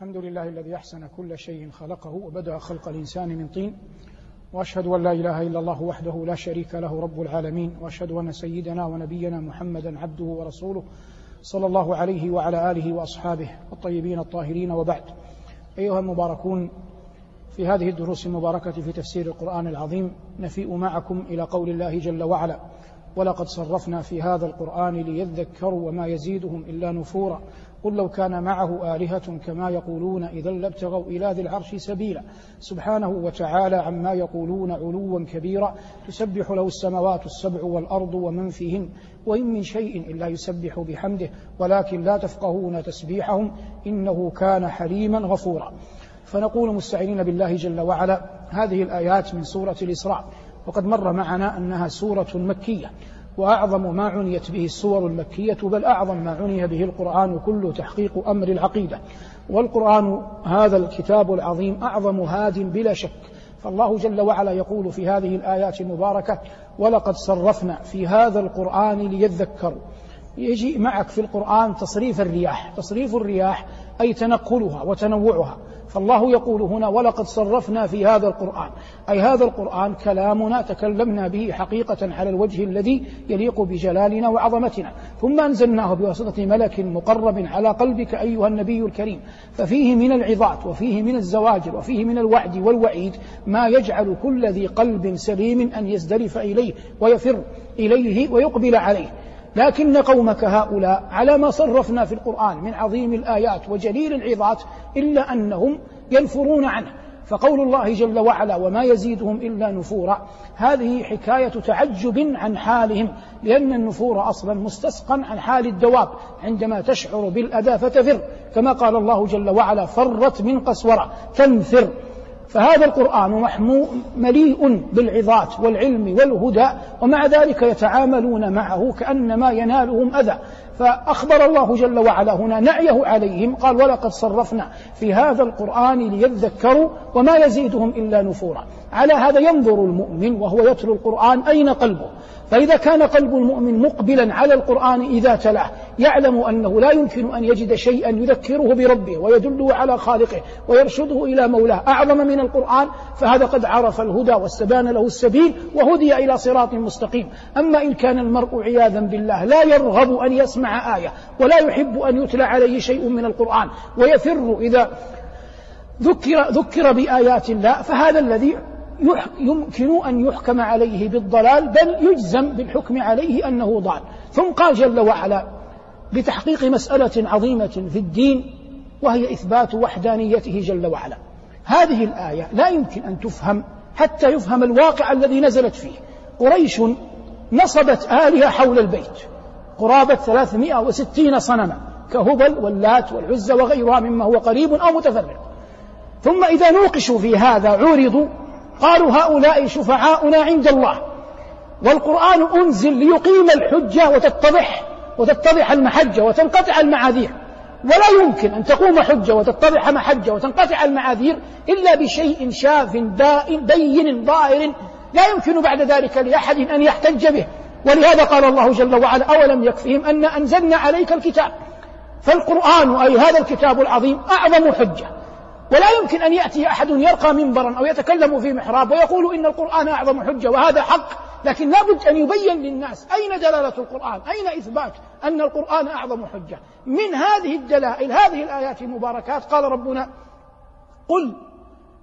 الحمد لله الذي أحسن كل شيء خلقه وبدأ خلق الإنسان من طين. وأشهد أن لا إله إلا الله وحده لا شريك له رب العالمين. وأشهد أن سيدنا ونبينا محمدا عبده ورسوله صلى الله عليه وعلى آله وأصحابه الطيبين الطاهرين وبعد. أيها المباركون في هذه الدروس المباركة في تفسير القرآن العظيم نفيء معكم إلى قول الله جل وعلا ولقد صرفنا في هذا القرآن ليذكروا وما يزيدهم إلا نفورا. قل لو كان معه آلهة كما يقولون إذا لابتغوا إلى ذي العرش سبيلا. سبحانه وتعالى عما يقولون علوا كبيرا. تسبح له السماوات السبع والأرض ومن فيهن. وإن من شيء إلا يسبح بحمده. ولكن لا تفقهون تسبيحهم. إنه كان حليما غفورا. فنقول مستعينين بالله جل وعلا. هذه الآيات من سورة الإسراء. وقد مر معنا أنها سورة مكية وأعظم ما عنيت به السور المكية بل أعظم ما عني به القرآن كله تحقيق أمر العقيدة. والقرآن هذا الكتاب العظيم أعظم هاد بلا شك. فالله جل وعلا يقول في هذه الآيات المباركة ولقد صرفنا في هذا القرآن ليذكروا. يجي معك في القرآن تصريف الرياح تصريف الرياح أي تنقلها وتنوعها. فالله يقول هنا ولقد صرفنا في هذا القرآن. أي هذا القرآن كلامنا تكلمنا به حقيقة على الوجه الذي يليق بجلالنا وعظمتنا. ثم أنزلناه بواسطة ملك مقرب على قلبك أيها النبي الكريم. ففيه من العظات وفيه من الزواجر وفيه من الوعد والوعيد ما يجعل كل ذي قلب سليم أن يزدرف إليه ويفر إليه ويقبل عليه. لكن قومك هؤلاء على ما صرفنا في القرآن من عظيم الآيات وجليل العظات إلا أنهم ينفرون عنه. فقول الله جل وعلا وما يزيدهم إلا نفورا. هذه حكاية تعجب عن حالهم لأن النفور أصلا مستسقا عن حال الدواب عندما تشعر بالأذى فتفر. كما قال الله جل وعلا فرت من قسورة تنفر. فهذا القرآن مليء بالعظات والعلم والهدى ومع ذلك يتعاملون معه كأنما ينالهم أذى. فأخبر الله جل وعلا هنا نعيه عليهم قال ولقد صرفنا في هذا القرآن ليذكروا وما يزيدهم إلا نفورا. على هذا ينظر المؤمن وهو يتلو القرآن أين قلبه؟ فإذا كان قلب المؤمن مقبلا على القرآن إذا تلاه يعلم أنه لا يمكن أن يجد شيئا يذكره بربه ويدله على خالقه ويرشده إلى مولاه. أعظم من القرآن فهذا قد عرف الهدى واستبان له السبيل وهدي إلى صراط مستقيم. أما إن كان المرء عياذا بالله لا يرغب أن يسمع آية ولا يحب أن يتلى عليه شيء من القرآن ويفر إذا ذكر ذكر بآيات الله فهذا الذي يمكن أن يحكم عليه بالضلال بل يجزم بالحكم عليه أنه ضال. ثم قال جل وعلا بتحقيق مسألة عظيمة في الدين وهي إثبات وحدانيته جل وعلا. هذه الآية لا يمكن أن تفهم حتى يفهم الواقع الذي نزلت فيه. قريش نصبت آلهة حول البيت قرابة 360 صنما كهبل واللات والعزى وغيرها مما هو قريب أو متفرق. ثم إذا نوقشوا في هذا عورضوا قالوا هؤلاء شفعاؤنا عند الله. والقرآن أنزل ليقيم الحجة وتتضح وتتضح المحجة وتنقطع المعاذير. ولا يمكن أن تقوم حجة وتتضح محجة وتنقطع المعاذير إلا بشيء شاف بين ظاهر لا يمكن بعد ذلك لأحد أن يحتج به. ولهذا قال الله جل وعلا أولم يكفهم أن أنزلنا عليك الكتاب؟ فالقرآن أي هذا الكتاب العظيم أعظم حجة. ولا يمكن أن يأتي أحد يرقى منبرا أو يتكلم في محراب ويقول إن القرآن أعظم حجة وهذا حق لكن لابد أن يبين للناس أين دلالة القرآن أين إثبات أن القرآن أعظم حجة. من هذه الدلائل هذه الآيات المباركات قال ربنا قل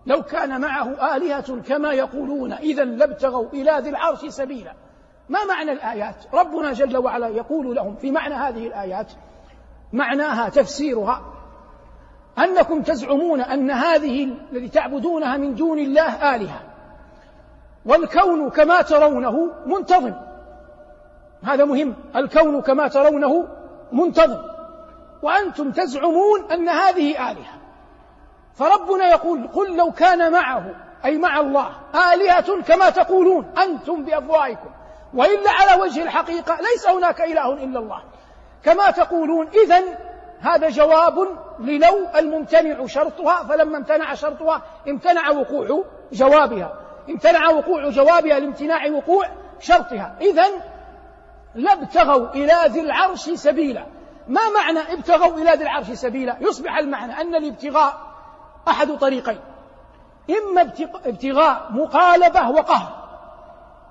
لو كان معه آلهة كما يقولون إذا لابتغوا إلى ذي العرش سبيلا. ما معنى الآيات؟ ربنا جل وعلا يقول لهم في معنى هذه الآيات معناها تفسيرها أنكم تزعمون أن هذه الذي تعبدونها من دون الله آلهة. والكون كما ترونه منتظم. هذا مهم. الكون كما ترونه منتظم. وأنتم تزعمون أن هذه آلهة. فربنا يقول قل لو كان معه أي مع الله آلهة كما تقولون أنتم بأفواهكم. وإلا على وجه الحقيقة ليس هناك إله إلا الله. كما تقولون إذا هذا جواب للو الممتنع شرطها فلما امتنع شرطها امتنع وقوع جوابها. امتنع وقوع جوابها لامتناع وقوع شرطها. إذا لابتغوا إلى ذي العرش سبيلا. ما معنى ابتغوا إلى ذي العرش سبيلا؟ يصبح المعنى أن الابتغاء أحد طريقين. إما ابتغاء مقالبة وقهر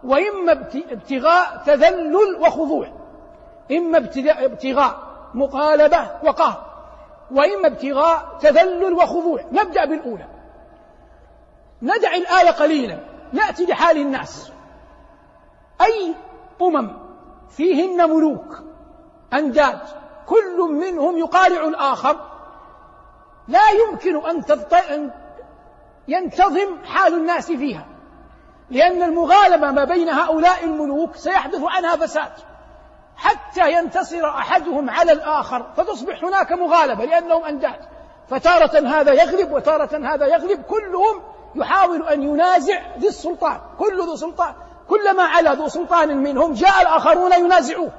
وإما ابتغاء تذلل وخضوع. إما ابتغاء مقالبة وقهر وإما ابتغاء تذلل وخضوع. نبدأ بالأولى. ندع الآية قليلا. نأتي لحال الناس. أي أمم فيهن ملوك أنداد كل منهم يقارع الآخر. لا يمكن أن, أن ينتظم حال الناس فيها لأن المغالبة ما بين هؤلاء الملوك سيحدث عنها فساد. حتى ينتصر أحدهم على الآخر فتصبح هناك مغالبة لأنهم أنداد فتارة هذا يغلب وتارة هذا يغلب كلهم يحاول أن ينازع ذي السلطان. كل ذو سلطان كلما علا ذو سلطان منهم جاء الآخرون ينازعوه.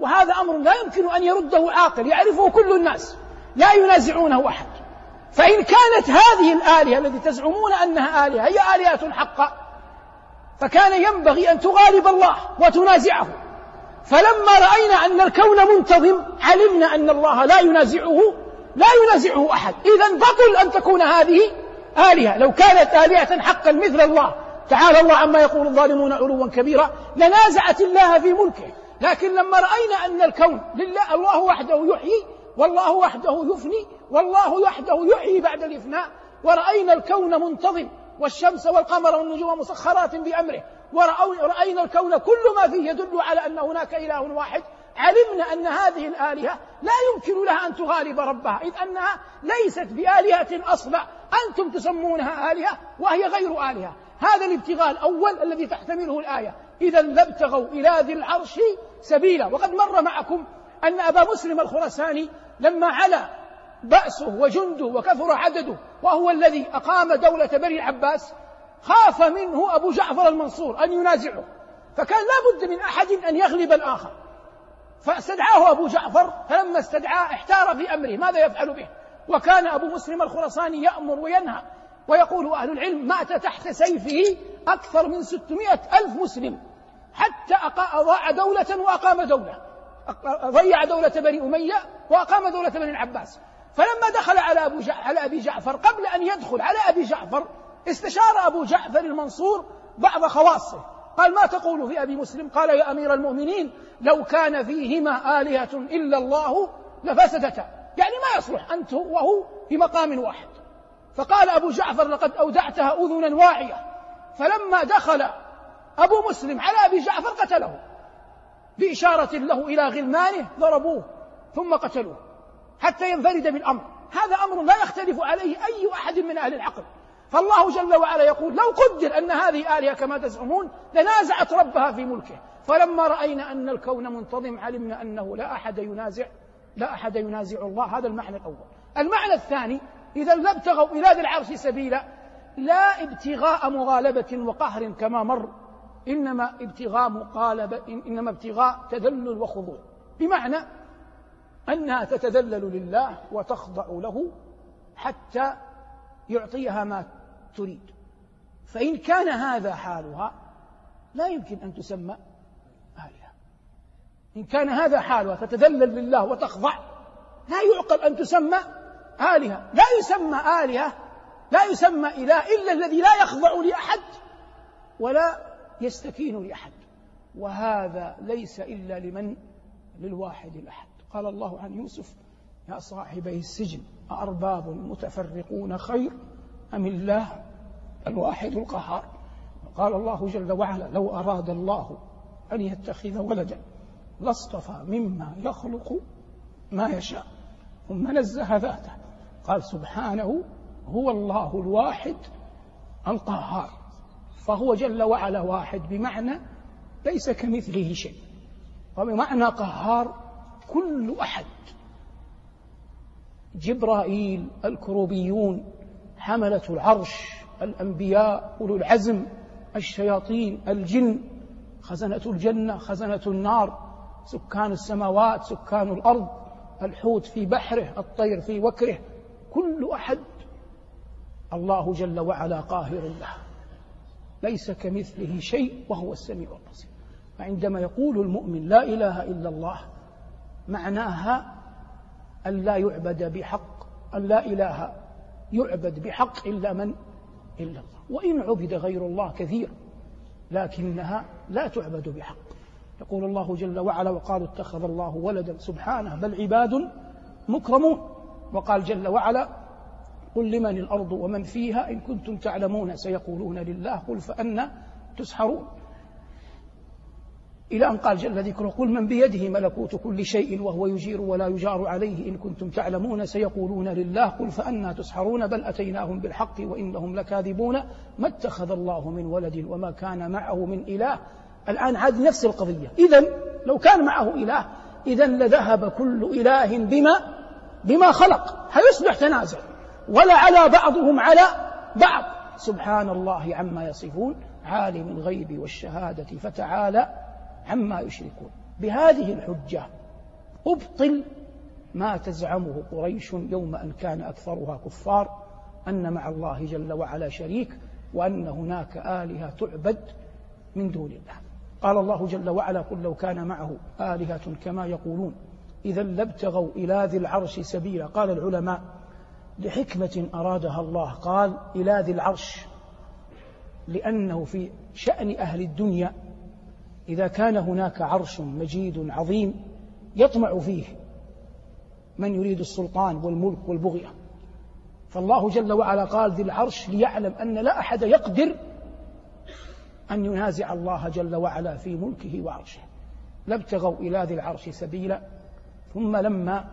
وهذا أمر لا يمكن أن يرده عاقل يعرفه كل الناس. لا ينازعونه أحد. فإن كانت هذه الآلهة التي تزعمون أنها آلهة هي آلهة حقا فكان ينبغي أن تغالب الله وتنازعه. فلما رأينا أن الكون منتظم علمنا أن الله لا ينازعه لا ينازعه أحد. إذا بطل أن تكون هذه آلهة. لو كانت آلهة حقا مثل الله. تعالى الله عما يقول الظالمون علوا كبيرا. لنازعت الله في ملكه. لكن لما رأينا أن الكون لله الله وحده يحيي والله وحده يفني والله وحده يحيي بعد الإفناء ورأينا الكون منتظم والشمس والقمر والنجوم مسخرات بأمره. ورأينا الكون كل ما فيه يدل على أن هناك إله واحد. علمنا أن هذه الآلهة لا يمكن لها أن تغالب ربها. إذ أنها ليست بآلهة أصلا أنتم تسمونها آلهة وهي غير آلهة. هذا الابتغاء الأول الذي تحتمله الآية. إذا لابتغوا إلى ذي العرش سبيلا. وقد مر معكم أن أبا مسلم الخرساني لما علا بأسه وجنده وكثر عدده وهو الذي أقام دولة بني العباس خاف منه أبو جعفر المنصور أن ينازعه فكان لا بد من أحد أن يغلب الآخر. فاستدعاه أبو جعفر فلما استدعاه احتار في أمره ماذا يفعل به؟ وكان أبو مسلم الخرساني يأمر وينهى ويقول أهل العلم مات تحت سيفه أكثر من ستمائة ألف مسلم حتى أضاع دولة وأقام دولة ضيع دولة بني أمية وأقام دولة بني العباس. فلما دخل على أبو على أبي جعفر قبل أن يدخل على أبي جعفر استشار أبو جعفر المنصور بعض خواصه. قال ما تقول في أبي مسلم؟ قال يا أمير المؤمنين لو كان فيهما آلهة إلا الله لفسدتا. يعني ما يصلح أنت وهو في مقام واحد. فقال أبو جعفر لقد أودعتها أذنا واعية. فلما دخل أبو مسلم على أبي جعفر قتله بإشارة له إلى غلمانه ضربوه ثم قتلوه. حتى ينفرد بالأمر هذا أمر لا يختلف عليه أي أحد من أهل العقل. فالله جل وعلا يقول لو قدر أن هذه آلهة كما تزعمون لنازعت ربها في ملكه. فلما رأينا أن الكون منتظم علمنا أنه لا أحد ينازع لا أحد ينازع الله. هذا المعنى الأول. المعنى الثاني إذا لابتغوا إلى ذي العرش سبيلا لا ابتغاء مغالبة وقهر كما مر إنما ابتغاء مقالبة إنما ابتغاء تذلل وخضوع. بمعنى أنها تتذلل لله وتخضع له حتى يعطيها ما تريد. فإن كان هذا حالها لا يمكن أن تسمى آلهة إن كان هذا حالها تتذلل لله وتخضع لا يعقل أن تسمى آلهة لا يسمى آلهة لا يسمى إله إلا الذي لا يخضع لأحد ولا يستكين لأحد. وهذا ليس إلا لمن؟ للواحد الأحد. قال الله عن يوسف يا صاحبي السجن أأرباب متفرقون خير أم الله الواحد القهار؟ قال الله جل وعلا لو أراد الله أن يتخذ ولدا لاصطفى مما يخلق ما يشاء ثم نزه ذاته. قال سبحانه هو الله الواحد القهار فهو جل وعلا واحد بمعنى ليس كمثله شيء وبمعنى قهار كل أحد. جبرائيل الكروبيون حملة العرش الأنبياء أولو العزم الشياطين الجن خزنة الجنة خزنة النار سكان السماوات سكان الأرض الحوت في بحره الطير في وكره كل أحد. الله جل وعلا قاهر له. ليس كمثله شيء وهو السميع البصير. فعندما يقول المؤمن لا إله إلا الله معناها أن لا يعبد بحق أن لا إله يعبد بحق إلا من؟ إلا الله. وإن عبد غير الله كثير لكنها لا تعبد بحق. يقول الله جل وعلا وقالوا اتخذ الله ولدا سبحانه بل عباد مكرمون. وقال جل وعلا قل لمن الأرض ومن فيها إن كنتم تعلمون سيقولون لله قل فأنا تسحرون. إلى أن قال جل ذكره قل من بيده ملكوت كل شيء وهو يجير ولا يجار عليه إن كنتم تعلمون سيقولون لله قل فأنا تسحرون بل أتيناهم بالحق وإنهم لكاذبون ما اتخذ الله من ولد وما كان معه من إله. الآن عاد نفس القضية. إذا لو كان معه إله إذا لذهب كل إله بما بما خلق. هيصبح تنازع؟ ولا على بعضهم على بعض. سبحان الله عما يصفون. عالم الغيب والشهادة فتعالى عما يشركون بهذه الحجة. أبطل ما تزعمه قريش يوم أن كان أكثرها كفار أن مع الله جل وعلا شريك وأن هناك آلهة تعبد من دون الله. قال الله جل وعلا قل لو كان معه آلهة كما يقولون إذا لابتغوا إلى ذي العرش سبيلا. قال العلماء لحكمة أرادها الله. قال إلى ذي العرش. لأنه في شأن أهل الدنيا إذا كان هناك عرش مجيد عظيم يطمع فيه من يريد السلطان والملك والبغية. فالله جل وعلا قال ذي العرش ليعلم أن لا أحد يقدر أن ينازع الله جل وعلا في ملكه وعرشه. لابتغوا إلى ذي العرش سبيلا. ثم لما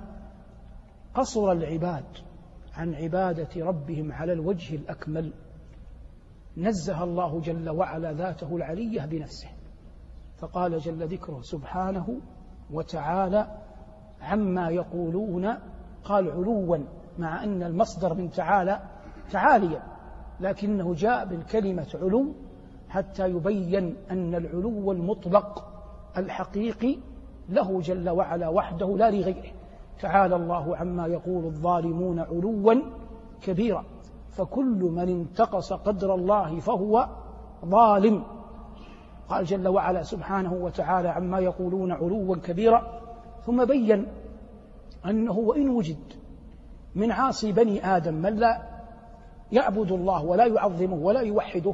قصر العباد عن عبادة ربهم على الوجه الأكمل نزه الله جل وعلا ذاته العلية بنفسه. فقال جل ذكره سبحانه وتعالى عما يقولون قال علوا مع أن المصدر من تعالى تعاليا لكنه جاء بالكلمة علو حتى يبين أن العلو المطلق الحقيقي له جل وعلا وحده لا لغيره. تعالى الله عما يقول الظالمون علوا كبيرا فكل من انتقص قدر الله فهو ظالم. قال جل وعلا سبحانه وتعالى عما يقولون علوا كبيرا ثم بين أنه وإن وجد من عاصي بني آدم من لا يعبد الله ولا يعظمه ولا يوحده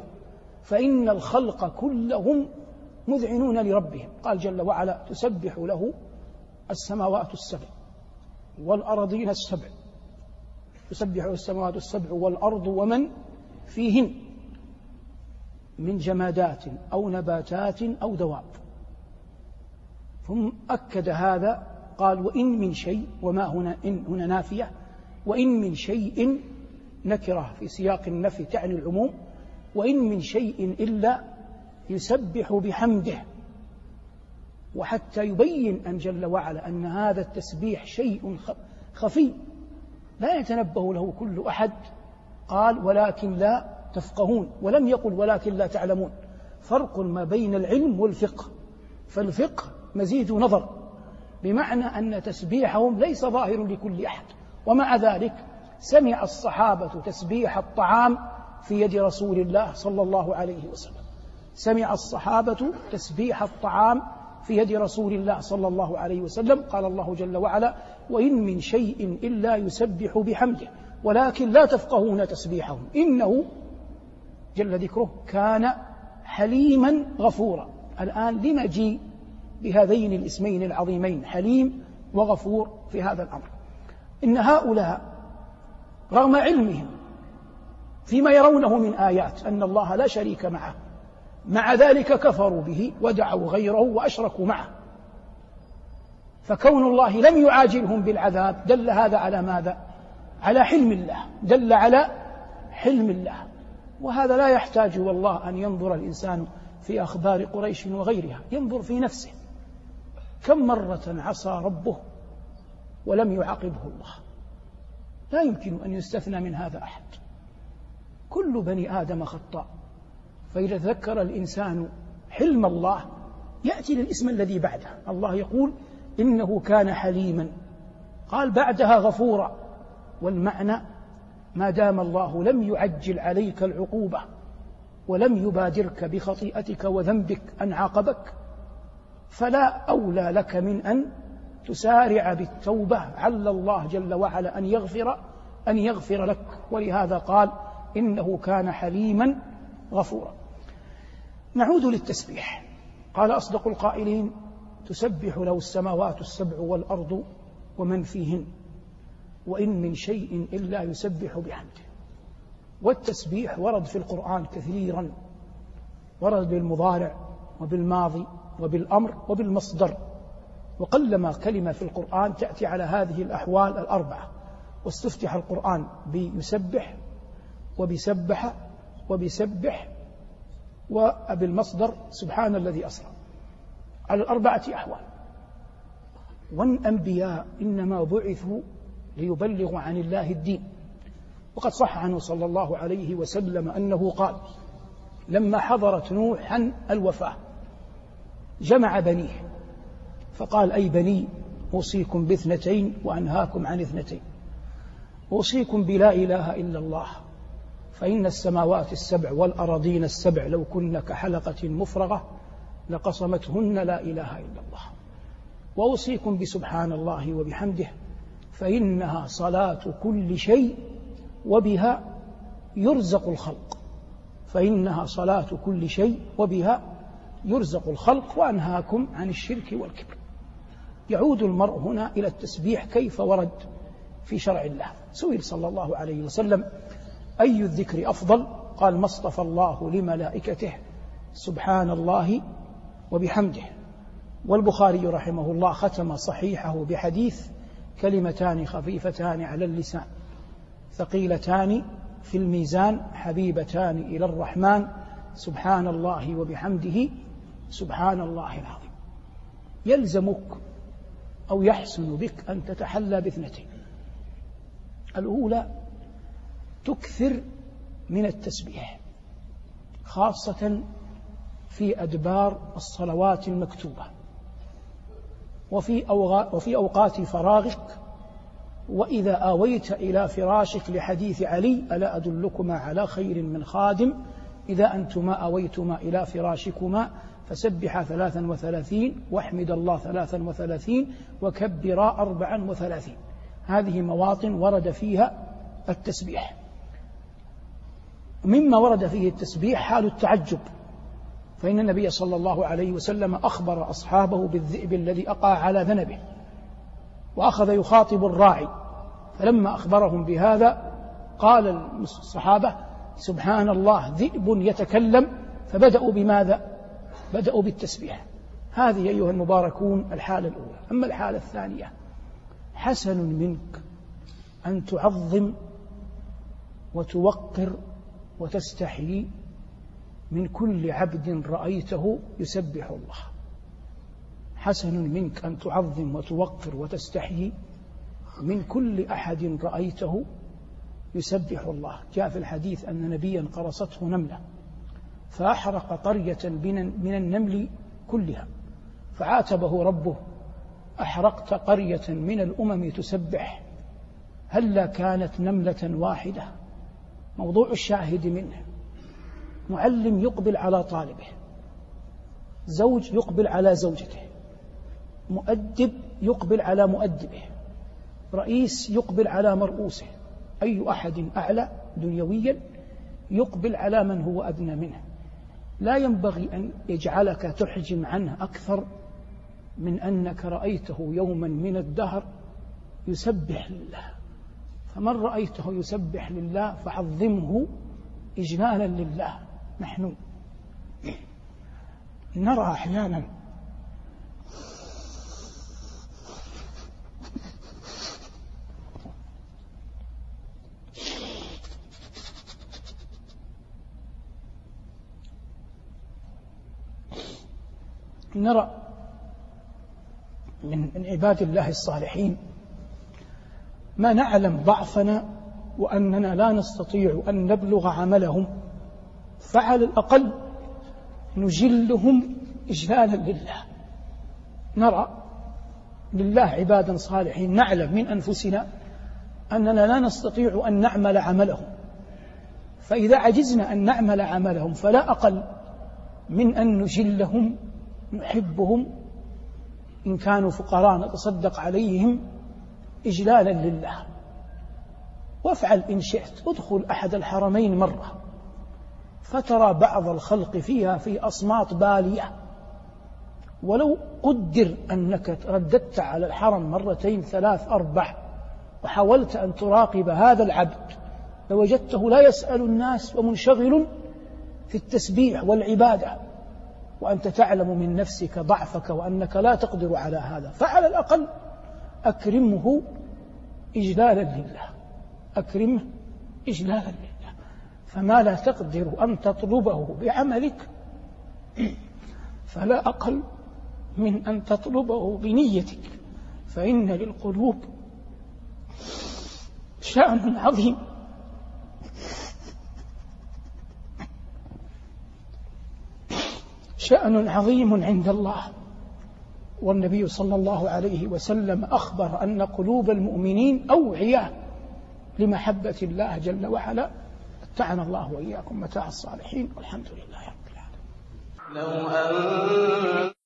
فإن الخلق كلهم مذعنون لربهم. قال جل وعلا تسبح له السماوات السبع والأرضين السبع. تسبح السماوات السبع والأرض ومن فيهن. من جمادات أو نباتات أو دواب. ثم أكد هذا قال وإن من شيء وما هنا إن هنا نافية وإن من شيء نكرة في سياق النفي تعني العموم وإن من شيء إلا يسبح بحمده. وحتى يبين أن جل وعلا أن هذا التسبيح شيء خفي لا يتنبه له كل أحد قال ولكن لا تفقهون ولم يقل ولكن لا تعلمون. فرق ما بين العلم والفقه. فالفقه مزيد نظر بمعنى أن تسبيحهم ليس ظاهر لكل أحد. ومع ذلك سمع الصحابة تسبيح الطعام في يد رسول الله صلى الله عليه وسلم. سمع الصحابة تسبيح الطعام في يد رسول الله صلى الله عليه وسلم. قال الله جل وعلا وإن من شيء إلا يسبح بحمده ولكن لا تفقهون تسبيحهم. إنه جل ذكره كان حليما غفورا. الآن لنجي بهذين الاسمين العظيمين حليم وغفور في هذا الأمر. إن هؤلاء رغم علمهم فيما يرونه من آيات أن الله لا شريك معه مع ذلك كفروا به ودعوا غيره وأشركوا معه. فكون الله لم يعاجلهم بالعذاب دل هذا على ماذا؟ على حلم الله دل على حلم الله. وهذا لا يحتاج والله أن ينظر الإنسان في أخبار قريش وغيرها ينظر في نفسه. كم مرة عصى ربه ولم يعاقبه الله؟ لا يمكن أن يستثنى من هذا أحد. كل بني آدم خطاء. فإذا تذكر الإنسان حلم الله يأتي للإسم الذي بعده. الله يقول إنه كان حليما. قال بعدها غفورا. والمعنى ما دام الله لم يعجل عليك العقوبة ولم يبادرك بخطيئتك وذنبك أن عاقبك فلا أولى لك من أن تسارع بالتوبة. عل الله جل وعلا أن يغفر أن يغفر لك. ولهذا قال إنه كان حليما غفورا. نعود للتسبيح. قال أصدق القائلين تسبح له السماوات السبع والأرض ومن فيهن. وإن من شيء إلا يسبح بحمده. والتسبيح ورد في القرآن كثيرا. ورد بالمضارع وبالماضي وبالأمر وبالمصدر. وقلما كلمة في القرآن تأتي على هذه الأحوال الأربعة. واستفتح القرآن بيسبح وبسبح وبسبح وبالمصدر سبحان الذي أسرى. على الأربعة أحوال. والأنبياء إنما بعثوا ليبلغوا عن الله الدين. وقد صح عنه صلى الله عليه وسلم أنه قال لما حضرت نوحا الوفاة جمع بنيه فقال أي بني أوصيكم باثنتين وأنهاكم عن اثنتين أوصيكم بلا إله إلا الله فإن السماوات السبع والأراضين السبع لو كن كحلقة مفرغة لقصمتهن لا إله إلا الله وأوصيكم بسبحان الله وبحمده فإنها صلاة كل شيء وبها يرزق الخلق. فإنها صلاة كل شيء وبها يرزق الخلق وأنهاكم عن الشرك والكبر. يعود المرء هنا إلى التسبيح كيف ورد في شرع الله. سئل صلى الله عليه وسلم أي الذكر أفضل؟ قال ما اصطفى الله لملائكته سبحان الله وبحمده. والبخاري رحمه الله ختم صحيحه بحديث كلمتان خفيفتان على اللسان ثقيلتان في الميزان حبيبتان إلى الرحمن سبحان الله وبحمده سبحان الله العظيم. يلزمك أو يحسن بك أن تتحلى باثنتين. الأولى تكثر من التسبيح خاصة في أدبار الصلوات المكتوبة. وفي, وفي أوقات فراغك وإذا آويت إلى فراشك لحديث علي ألا أدلكما على خير من خادم؟ إذا أنتما آويتما إلى فراشكما فسبحا ثلاثا وثلاثين واحمد الله ثلاثا وثلاثين وكبرا أربعا وثلاثين. هذه مواطن ورد فيها التسبيح. مما ورد فيه التسبيح حال التعجب. فإن النبي صلى الله عليه وسلم أخبر أصحابه بالذئب الذي أقع على ذنبه. وأخذ يخاطب الراعي. فلما أخبرهم بهذا قال الصحابة سبحان الله ذئب يتكلم. فبدأوا بماذا؟ بدأوا بالتسبيح. هذه أيها المباركون الحالة الأولى. أما الحالة الثانية حسن منك أن تعظم وتوقر وتستحيي من كل عبد رأيته يسبح الله. حسن منك أن تعظم وتوقر وتستحيي. من كل أحد رأيته يسبح الله. جاء في الحديث أن نبيا قرصته نملة فأحرق قرية من النمل كلها فعاتبه ربه. أحرقت قرية من الأمم تسبح هلا كانت نملة واحدة؟ موضوع الشاهد منه. معلم يقبل على طالبه زوج يقبل على زوجته. مؤدب يقبل على مؤدبه. رئيس يقبل على مرؤوسه. أي أحد أعلى دنيويا يقبل على من هو أدنى منه. لا ينبغي أن يجعلك تحجم عنه أكثر من أنك رأيته يوما من الدهر يسبح لله. فمن رأيته يسبح لله فعظمه إجلالا لله. نحن نرى أحيانا نرى من من عباد الله الصالحين ما نعلم ضعفنا وأننا لا نستطيع أن نبلغ عملهم فعلى الأقل نجلهم إجلالا لله. نرى لله عبادا صالحين نعلم من أنفسنا أننا لا نستطيع أن نعمل عملهم. فإذا عجزنا أن نعمل عملهم فلا أقل من أن نجلهم نحبهم إن كانوا فقراء نتصدق عليهم إجلالا لله. وافعل إن شئت ادخل أحد الحرمين مرة. فترى بعض الخلق فيها في أصمات بالية. ولو قدر أنك رددت على الحرم مرتين ثلاث أربع وحاولت أن تراقب هذا العبد لوجدته لا يسأل الناس ومنشغل في التسبيح والعبادة. وأنت تعلم من نفسك ضعفك وأنك لا تقدر على هذا. فعلى الأقل أكرمه إجلالا لله. أكرمه إجلالا لله. فما لا تقدر أن تطلبه بعملك فلا أقل من أن تطلبه بنيتك. فإن للقلوب شأن عظيم. شأن عظيم عند الله. والنبي صلى الله عليه وسلم أخبر أن قلوب المؤمنين أوعية لمحبة الله جل وعلا. متعنا الله وإياكم متاع الصالحين. والحمد لله رب العالمين.